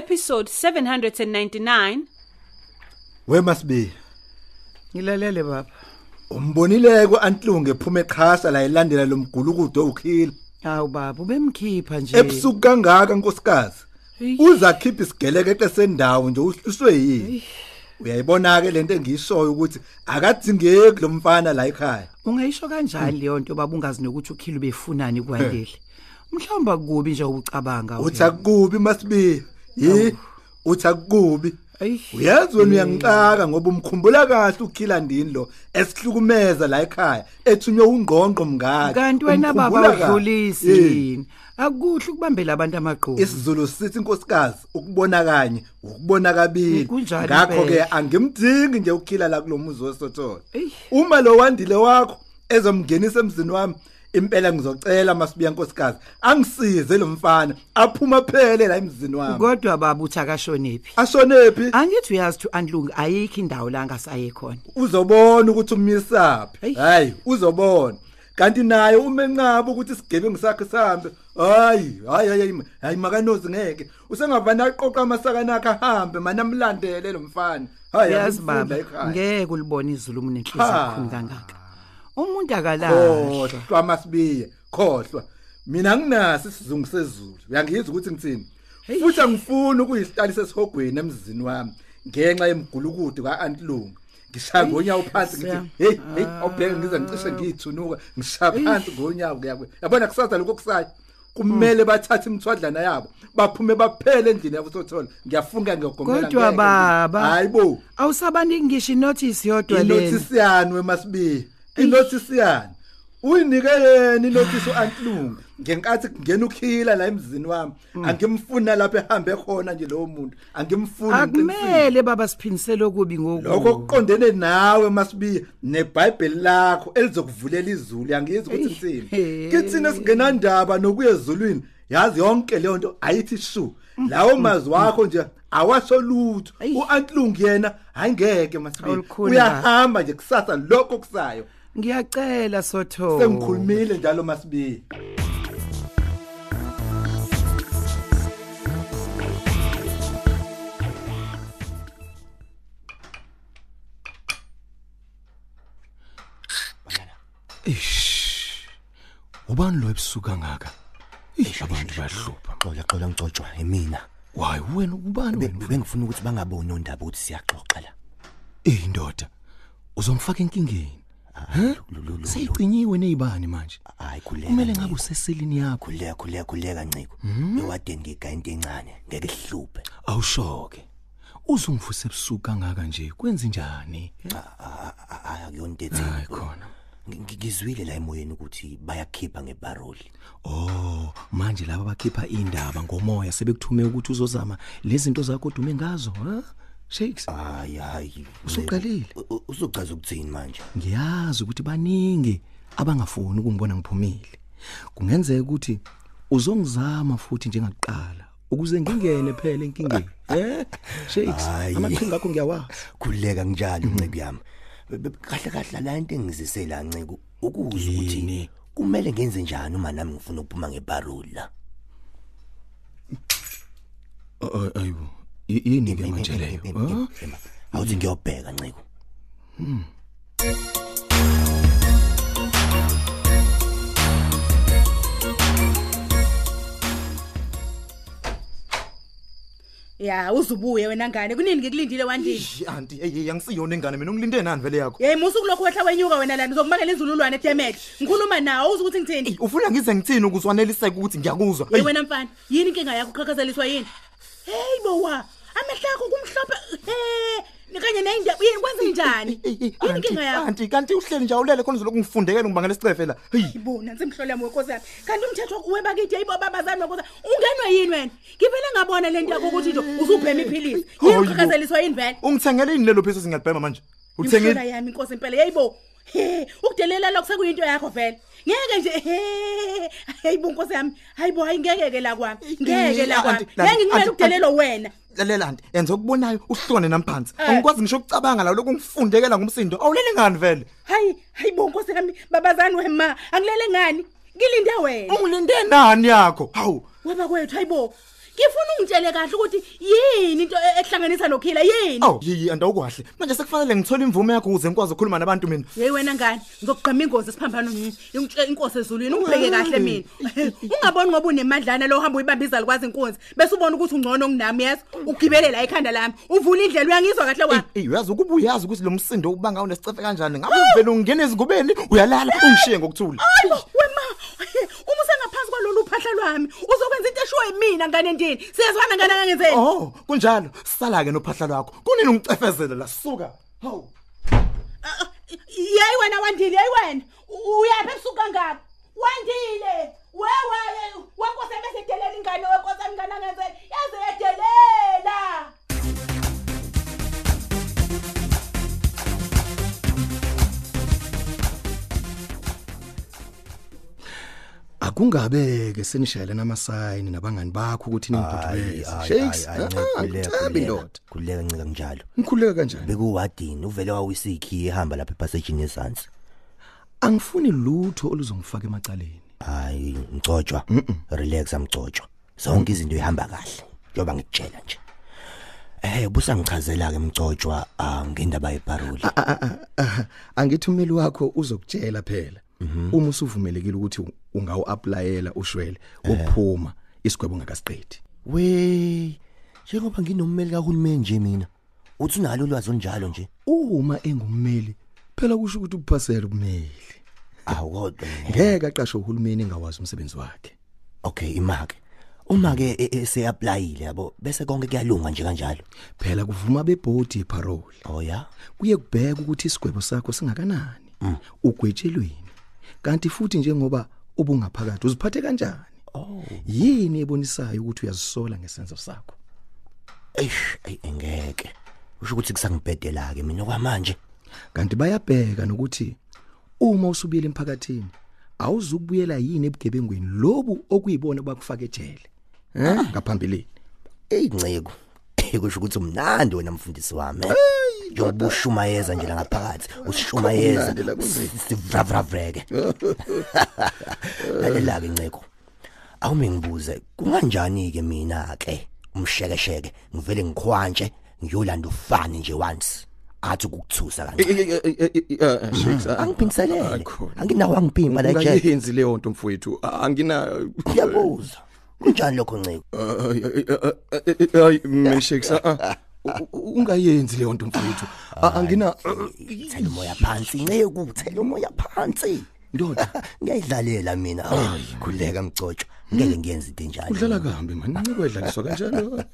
Episode 799 We must be? Ngilalele baba. Umbonile kwantlungu ephuma eqhasa la ilandela lomgulukudo ukhila hawu baba ubemkhipha nje. Ebusuku kangaka nkosikazi? Uza khipha isigeleke sendawo nje uhluswe yini uyayibona ke lento engiyishoyo ukuthi akadzingeki lo mfana la ekhaya. Ungayisho kanjani leyo nto baba ungazi nokuthi ukhilo befunani kwandile? Mhlawumbe kubi nje ucabanga uthi akubi masibi yi uthi akubi. Ayi. uyazi wena uyangixaka ngoba umkhumbula kahle ukhila ndini lo esihlukumeza la ekhaya ethunywe ungqongqo mngaka kanti wena baba udlulisi yini? Akukuhle ukubambela abantu amaqhubu. isiZulu sithi inkosikazi ukubona kanye ukubona kabili ngakho ke angimdingi nje ukhila la kulomuzi wesothola Eyi. uma lo wandile wakho ezomngenisa emzini wami impela ngizocela masibiya nkosikazi. Angisize lo mfana aphuma phele la emzini wami. Kodwa baba uthi akashonephi? Ashonephi? Angithi uyazi to antlungu ayikho indawo la ngasaye khona. Uzobona ukuthi umisaphi. Eyi. hayi uzobona. Kanti naye umencaba ukuthi isigebengu sakhe sihambe. Hayi hayi hayi hayi makanozi ngeke. Usengavana aqoqa amasakana akhe ahambe mana amlandele lo mfana. Hayi yazi akufunda baba ekhaya. ngeke ulibone izulu munenhliziyo Ha. ekhulu kangaka. Umuntu akalahle. Khohlwa masibiye khohlwa. Mina nginaso isizungu sezulu. Uyangizwa ukuthi ngithini? Futhi angifuni ukuyihlalisa esihogweni emzini wami ngenxa yemgulukudu kaAntlungu ngishaya ngonyawo phansi ngithi Siya- hey hey awubheke ngize ngicishe ngiyithunuka ngishaya phansi ngonyawo kuyakwe yabona kusasa lokho kusayo kumele bathathe imthwadlana yabo baphume baphele endlini yabusothola ngiyafunga ngiyogomela kodwa ngeke. baba hayibo awusabaniki ngisho inotice yodwa lena inothisi yani wemasibi inothisi yani? Uyinike yena inothisi uAntlungu. Ngenkathi kungena ukhila la emzini wami angimfuna lapha ehambe khona nje lowo muntu angimfuni ngiqinisile. akumele baba siphindisele okubi ngoku lokho kuqondene nawe masibi neBhayibheli lakho elizokuvulela izulu yangizwa ukuthi ngitsini Hey. kithina singenandaba nokuya ezulwini yazi yonke leyo nto ayithi shu. Lawo mazwi wakho nje awasho lutho. Eyi. uAntlungu yena hayingeke masibi Awulikhuni uyahamba nje kusasa lokho kusayo. Ngiyacela sotho sengikhulumile njalo masibi ubani lo ebusuku kangaka ish abantu bayahlupha. Xola xola ngicotshwa emina wayi wena ubani wena? bengifuna ukuthi bangaboni ondaba ukuthi siyaxoxa la. Eh indoda uzomfaka enkingeni. Seyiqinyiwe nezibani manje? Hayi khuleka kumele Nciko. ngabe useselini yakho. Khuleka khuleka khuleka nciko. Ewadeni ngigaya into encane ngeke sihluphe. Awushoke. Uzungivuse ebusuku kangaka nje kwenza njani akuyonto hayi ethi khona. Ngi- ngizwile la emoyeni ukuthi bayakhipha ngebaroli. Oh manje laba bakhipha indaba ngomoya sebekuthume ukuthi uzozama lezinto zakho odume ngazo ha shakes. Hayi hayi. Usuqalile? Uzochaza ukuthini manje? Ngiyazi ukuthi baningi abangafuni ukungibona ngiphumile. Kungenzeka ukuthi uzongizama futhi njengakuqala ukuze ngingene phela enkingeni. Eh? Shakes amaqhinga akho ngiyawazi. Khuleka njalo nciko yami. Be- be- kahle kahle la into engizisela nciko ukuzwa ukuthi Yini? kumele ngenze njani uma nami ngifuna ukuphuma ngebaroli la? Ayibo. Yini ke manje leyo ha? awuthi ngiyobheka nciko. Ya uzubuye wena ngane. Kunini ngikulindile wandile? Anti hey angisiyona ingane mina. Ungilinde nani vele yakho? Yeyi musuku lokhu wehla wenyuka wena lana. Uzokubangela inzululwane edemet ngikhuluma nawo uze ukuthi ngithini? Ufuna ngize ngithini ukuze waneliseke ukuthi ngiyakuzwa? Ye wena mfana yini inkinga yakho? Uqhaqhazeliswa yini? Heyi bowa. Amehlo akho kumhlophe he kanye neyindaba yini kwenze njani yini inkinga yakho Kanti kanti uhleli nje awulele khona uzoloku ngifundekela ngibangela isicefe la. Hey. Yibo nansi imhlolo yami wenkosi yami. Kanti umthetho webakithi ayibo babazana wenkosi. Ungenwe yini wena? Ngivele ngabona lento yakho ukuthi nje uzubhema iphilisi. Yini Hayibo. uqhakazeliswa yini vele? Ungithengele ini lelo phisa singiyabhema manje? Uthengile yami inkosi impela yayibo. He, ukudelela lokho sekuyinto yakho vele. Ngeke nje he. Hayibo inkosi yami. Hayibo hayi ngeke ke la kwami. Ngeke la kwami. Anti- anti- Ngeke ngimele anti- ukudelelo wena. Lalela anti yenza okubonayo uhlone namphansi. Eh. Angikwazi ngisho ukucabanga la lokhu ngifundekela ngumsindo. Awulele ngani vele? Hayi, hayibo inkosi yami babazani wema. Angilele ngani? Ngilinde wena. Ungilinde nani yakho? Hawu. Waba kwethu hayibo. Ngifuna ungitshele kahle ukuthi yini into e- ehlanganisa nokhila yini? Aw, yiyi andawukwahle. Manje sekufanele ngithole imvume yakho ukuze ngikwazi ukukhuluma nabantu mina. Hey wena ngani ngizokugqama ingozi siphambano nini ingitshela inkosi ezulwini ungibheke kahle mina ungaboni ngoba unemadlana lo uhamba uyibambiza likwazi inkunzi bese ubona ukuthi ungcono kunami yes ugibele la ekhanda lami uvula indlela uyangizwa kahle kwami Ey, uyazi ukuba uyazi ukuthi lo msindo ubanga unesicefe kanjani. Ngabe uvela ungena ezingubeni uyalala ungishiye ngokuthula. Hayibo wema uma usengaphansi kwalolu phahla lwami uzokwenza into eshiwo yimina ngane ndini siyazwana ngane ngangenzeni Oh, kunjalo. Sala ke nophahla lwakho. Kunini ungicefezela la suka. Hawu. yayi wena wandile yayi wena uyaphi ebusuku kangaka wandile wewe wenkosi bese edelela ingane wenkosi ngane ngenzeni yaze yedelela Akungabeke senishayela namasayini nabangani bakho ukuthi ningiphuthumeleze. Shakes. Angithabi ndoda. kuleka ncika njalo Ngikhuleka kanjani? bekuwadini uvele wawisikhi ehamba lapha epassage esansi Angifuni lutho oluzongifaka emacaleni. hayi ngicotshwa relax amcotshwa zonke izinto ihamba kahle njoba ngikutshela nje eh busangichazela ke mcotshwa ngendaba yeparoli Ah, ah, ah, ah, Angithi umeli wakho uzokutshela phela. Uma usuvumelekile ukuthi ungawu-applyela ushwele ukuphuma isigwebo ungakasiqedi. we njengoba nginommeli kahulumeni nje mina uthi unalo ulwazi onjalo nje Uma engummeli phela kusho ukuthi uphasela ubumeli. awukodwa Ngeke aqashwe uhulumeni engawazi umsebenzi wakhe. okay imake uma ke eseapplyile yabo bese konke kuyalunga nje kanjalo Phela kuvuma bebhodi parole. oh ya Kuye kubheka ukuthi isigwebo sakho singakanani. Ugwetshelweni. Kanti futhi njengoba ubungaphakathi uziphathe kanjani? oh Yini ebonisayo ukuthi uyazisola ngesenzo sakho? eish ay engeke usho ukuthi kusangibhedela ke mina kwamanje Kanti bayabheka nokuthi uma usubiyela emphakathini awuzukubuyela yini ebugebengweni lobu okuyibona bakufaka ejele. Eh ngaphambili. eyinceko kusho ukuthi umnandi wena mfundisi wami eh? njengoba ushumayeza nje la ngaphakathi ushumayeza Kumnandi la kunzima. sivravravreke lalela ke nceko awume ngibuze kunganjani ke mina ke umshekesheke ngivele ngikhwanje ngiyolanda ufani nje once athi ukukuthusa kancane Shakes. angiphindiselele anginawo angiphimba la ejele Ungayenzi leyo nto mfowethu. Angina ngiyabuza kunjani lokho nceko Ay mina Shakes. Ungayenzi leyo nto mfowethu. Angina thela umoya phansi nceko thela umoya phansi. Ndoda. ngiyayidlalela mina. Hayi, khuleka mcotshwa ngeke ngiyenze into enjalo. Udlala kambi man. Ncike wedlaliswa kanjalo.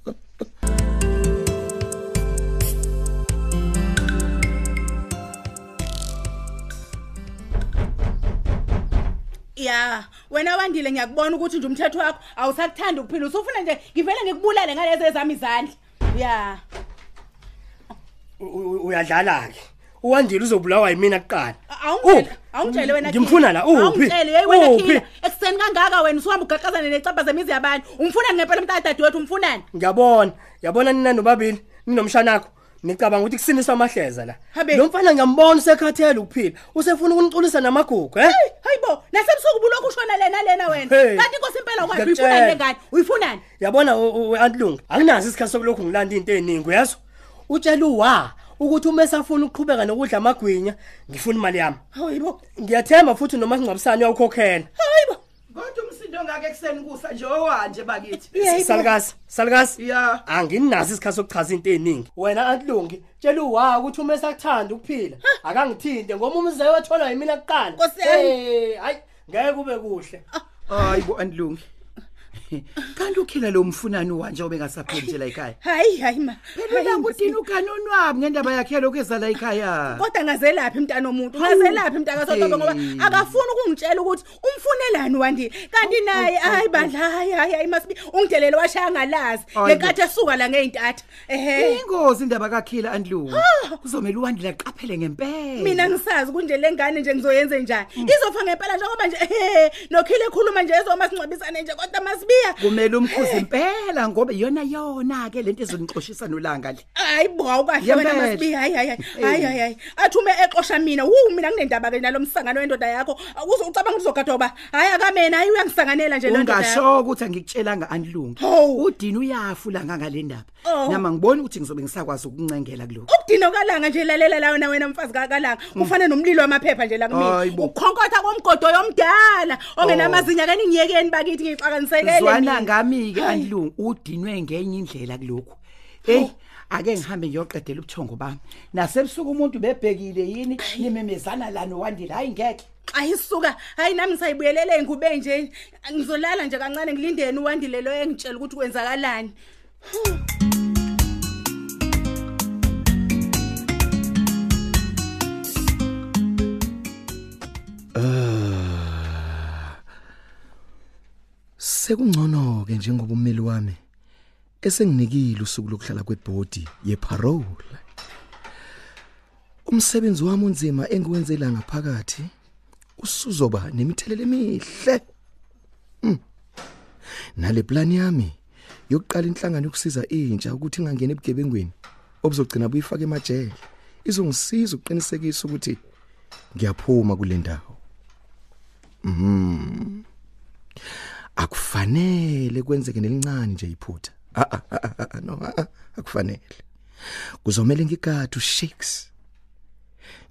ya wena wandile ngiyakubona ukuthi nje umthetho wakho awusakuthanda ukuphila. Usufuna nje ngivele ngikubulale ngalezi ezami izandla. Ya. Uyadlala ke uwandile uzobulawa yimina kuqala? Awungitshele awungitshele wena ngimfuna la. Uphi? Awungitshele hey wena Uphi? khila ekuseni kangaka wena usuhamba ugaqazana necapha zemizi yabantu? Umfunani ngempela umntana wethu umfunani? Ngiyabona. Yabona nina nobabili ninomshanakho nicabanga ukuthi kusiniswa amahleza la. Habe. lo mfana ngiyambona usekhathele ukuphila usefuna ukuniculisa namagugu eh hayibo nasebusuku bulokhu ushona lena lena wena. Kanti inkosi impela Ngiyakutshela. uyifunani lengane uyifunani? Yabona antlungu anginazi isikhathi sokulokhu ngilanda into eziningi uyazwa utshela uwa ukuthi uma esafuna ukuqhubeka nokudla amagwinya ngifuna imali yami. Hayibo ngiyathemba futhi noma singcwabisani uyawukhokhela. Hayibo Kodwa umsindo ngake ekseni kusa nje owanje bakithi. salikazi salikazi Ya. anginazi isikhathi sokuchaza into eziningi wena antlungi tshela uwa ukuthi uma esakuthanda ukuphila akangithinte ngoba umze wathola yimina kuqala Nkosi yami. Eh, hayi ngeke kube kuhle Hayibo andilungi. kanti ukhila lo mfunani wanje obengasapheli nje la ekhaya? Hayi hayi ma. Phela langa udini uganonwabi ngendaba yakhe lokho eza la ekhaya. Kodwa ngazelaphi mntana omuntu? Ngazelaphi mntaka sotoba ngoba Hey. akafuni ukungitshela ukuthi umfunelani wandile kanti naye hayi bandla hayi hayi hayi masibi ungidelele washaya ngalazi. Hayi. Bo. lenkathi esuka la ngeintatha ehe. Ingozi indaba kakhila andilungu kuzomela uwandile aqaphele ngempela. Mina ngisazi kunje lengane nje ngizoyenze njani. Izofa ngempela njengoba nje ehe nokhile ekhuluma nje ezoma sincwabisane nje kodwa masibiya kumele umkhuzi impela ngoba iyona yona ke lento ezonixoshisa nolanga le. Hayi bo awukahle wena Ngempela. masibi hayi hayi hayi. Hayi hayi hayi. Athume exosha mina wu mina kunendaba ke nalomsangano wendoda yakho. Ukuze ucabanga ukuzogadwa ba? Hayi akamena hayi uyangisanganela nje lo ndoda yakho. ungasho ukuthi angikutshelanga andilungi Hawu. udini uyafula ngangale ndaba? Oh. nama ngiboni ukuthi ngizobe ngisakwazi ukuncengela kulokho ukudino kalanga nje lalela lawo na wena mfazi kakalanga. Kufana nomlilo wamaphepha nje la Mm. Hayi kumina bo. ukukhonkotha komgodo yomdala ongenamazinya kani ngiyekeni bakithi ngixakanisekele. Zwana mina. ngami ke Hayi. andilungi udinwe ngenye indlela kulokhu. Hey ake ngihambe ngiyoqedela ubuthongo bami. Nasebusuku umuntu bebhekile yini? Nimemezana la nowandile hayi ngeke. Ayisuka hayi nami ngisayibuyelele engube nje. Ngizolala nje kancane ngilindeni uwandile lo engitshela ukuthi kwenzakalani. Sekungcono ke njengoba ummeli wami esenginikile usuku lokuhlala kwebhodi yeparole. Umsebenzi wami unzima engiwenzela ngaphakathi usuzoba nemithelela emihle. Mm. Nale plan yami yokuqala inhlangano yokusiza intsha ukuthi ingangena ebugebengweni obuzogcina buyifaka emajele izongisiza ukuqinisekisa ukuthi ngiyaphuma kule ndawo. Mhm. Akufanele kwenzeke nelincane nje iphutha. Ah ah, ah ah, ah, no ah, ah, akufanele. Kuzomela ngigade ushakes.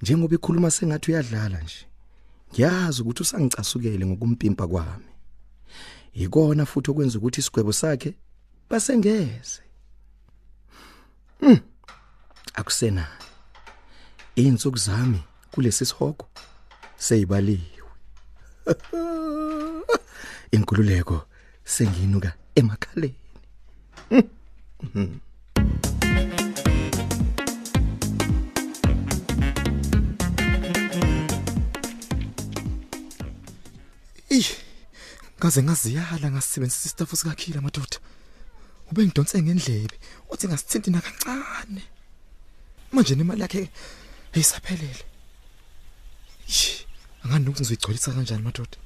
Njengoba ikhuluma sengathi uyadlala nje ngiyazi ukuthi usangicasukele ngokumpimpa kwami. Ikona futhi okwenza ukuthi isigwebo sakhe basengeze. Mm. akusena insuku zami kulesi sihogo seyibaliwe. inkululeko senginuka emakhaleni. Ih. Ngaze ngaziyala ngasebenzisa istafu sikakhila madoda. Ube ngidonse ngendlebe, uthi ngasithinti nakancane. Manje nemali yakhe ayisaphelele. Angani ukuthi ngizoyigcolisa kanjani madoda?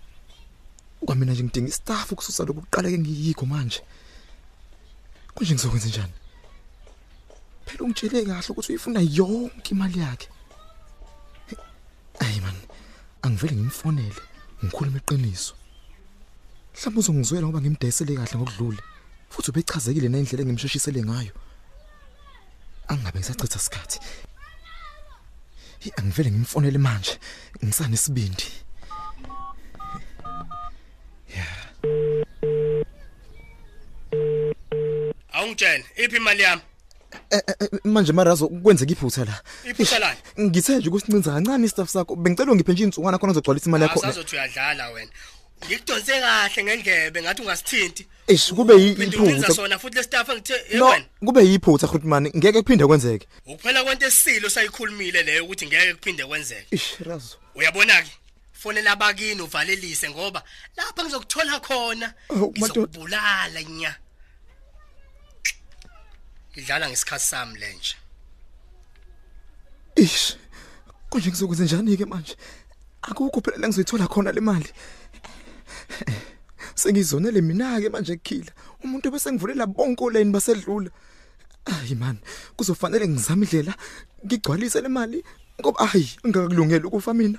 Kwamina nje ngidinga istafu kususa lokuqala ke ngiyikho manje. Konje ngizokwenza njani? Phela ungitshele kahle ukuthi uyifuna yonke imali yakhe. Ayi man, angivele ngimfonele, ngikhuluma iqiniso. Mhlawumbe uzongizwela ngoba ngimdayisele kahle ngokudlula. Futhi ubechazekile nendlela engimsheshisele ngayo. Angabe ngisachitha isikhathi. Hi angivele ngimfonele manje, ngisane sibindi. Awungitshela iphi imali yami? Eh, eh, eh, Manje marazo kwenzeka iphutha la. Iphutha lani? Ngithe nje ukusincinza kancane istaff sakho. Bengicela ungiphe nje insukwana khona uzogcwalisa imali yakho. Asazothi uyadlala wena. Ngikudonse kahle ngendlebe ngathi ungasithinti. Eish kube Phinde uyenza yiphutha. sona futhi lesitaff engithe hey No, wena. kube yiphutha Khutmani, ngeke kuphinde kwenzeke. Ukuphela kwento esilo sayikhulumile leyo ukuthi ngeke kuphinde kwenzeke. Ish razo. Uyabona ke? Fonela abakini uvalelise ngoba lapha ngizokuthola khona. Oh, madoda. Ngizokubulala nya. Idlala ngesikhathi sami lenje. Ish. Konje ngizokwenza njani ke manje? Akukho phela la ngizoyithola khona le mali. Sengizonele mina ke manje kukhila. Umuntu bese ngivulela bonke oleni basedlula. Ayi man, kuzofanele ngizame indlela ngigcwalise le mali ngoba ayi ngakakulungela ukufa mina.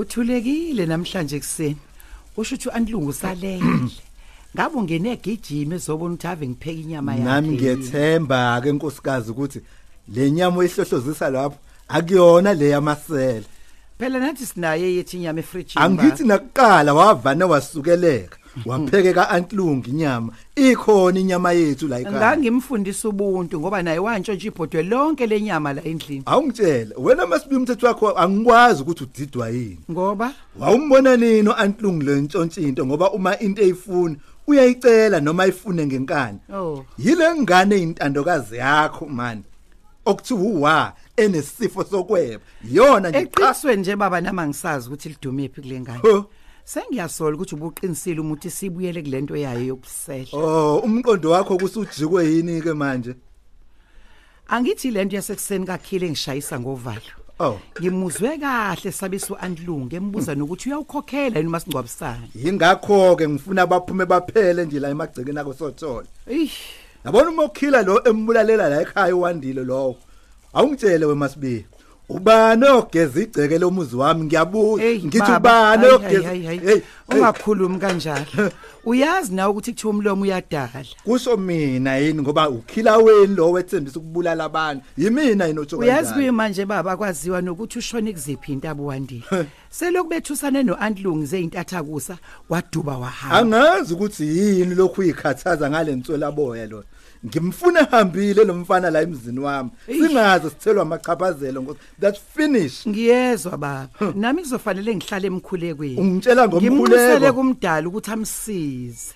Kuthulekile namhlanje ekseni usho ukuthi andilungu salele. Ngabe ungene egijima ezobona ukuthi ave ngipheka inyama yakhe. Nami ngiyethemba ke nkosikazi ukuthi le nyama oyihlohlozisa lapho akuyona le yamasela. Phela nathi sinaye yethi inyama efrijini angithi nakuqala wavane wasukeleka. Wapheke kaantlungi inyama. Ikhona inyama yethu la ekhaya. Ngangimfundisa ubuntu ngoba naye wantshontsha ibhodwe lonke lenyama la endlini. Awungitshela wena masibi umthetho wakho angikwazi ukuthi udidwa yini. Ngoba? Wawumbona nini uantlungi lo ntshontshinto ngoba uma into eyifuna uyayicela noma ayifune ngenkani. Oh. Yile ngane intandokazi yakho man okuthiwa uwa enesifo sokweba. Yona nje qha eqiniswe nje baba nama ngisazi ukuthi lidume phi kule ngane. Sengiyasola ukuthi ubuqinisile umuthi sibuyele kulento yayo yobusela oh umqondo wakho kusujikwe yini ke manje? Angithi lento yasekuseni kakhile ngishayisa ngovalo. Oh. Ngimuzwe kahle sabiso andlunge embuza nokuthi uyawukhokhela yini masingcwabisana yingakho ke ngifuna baphume baphele nje la emagcekeni akho sothola eish. Yabona uma ukhila lo embulalela la ekhaya uwandile lowo? Awungitshele wemasibi ubani ogeza igceke lomuzi wami? Ngiyabuza Hey, ngithi baba, ubani hayi, ogeza hayi, hayi, hey hayi. hey, ungakhulumi kanjalo uyazi nawe ukuthi kuthiwa umlomo uyadala. Kusho mina yini? Ngoba ukhila weni lo wethembisa ukubulala abantu. Yimina yini otsho uyazi kanjalo kuyimanje baba kwaziwa nokuthi ushone kuziphi intaba uwandile selokhu bethusane noandlungi zeintathakusa waduba wahamba angazi ukuthi yini lokhu uyikhathaza ngalentswela boya lo ngimfuna hambile lo mfana la emzini wami. Singaze sithelwa amachaphazelo ngo that's finish. Ngiyezwa baba. Nami kuzofanele ngihlale emkhulekweni ungitshela ngimkhulekele ngomkhuleko kumdala ukuthi amsize.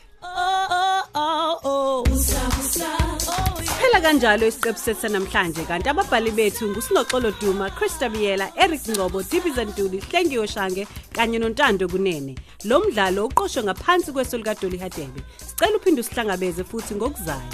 Phela kanjalo isiqephu sethu namhlanje kanti ababhali bethu nguSinoxolo Duma, Christa Biyela, Eric Ngobo, Dibizan Ntuli, Hlengiwe Shange kanye noNtando Kunene. Lo mdlalo uqoqwwe ngaphansi kweso lika Dolly Hadebe. Sicela uphinde usihlangabeze futhi ngokuzayo.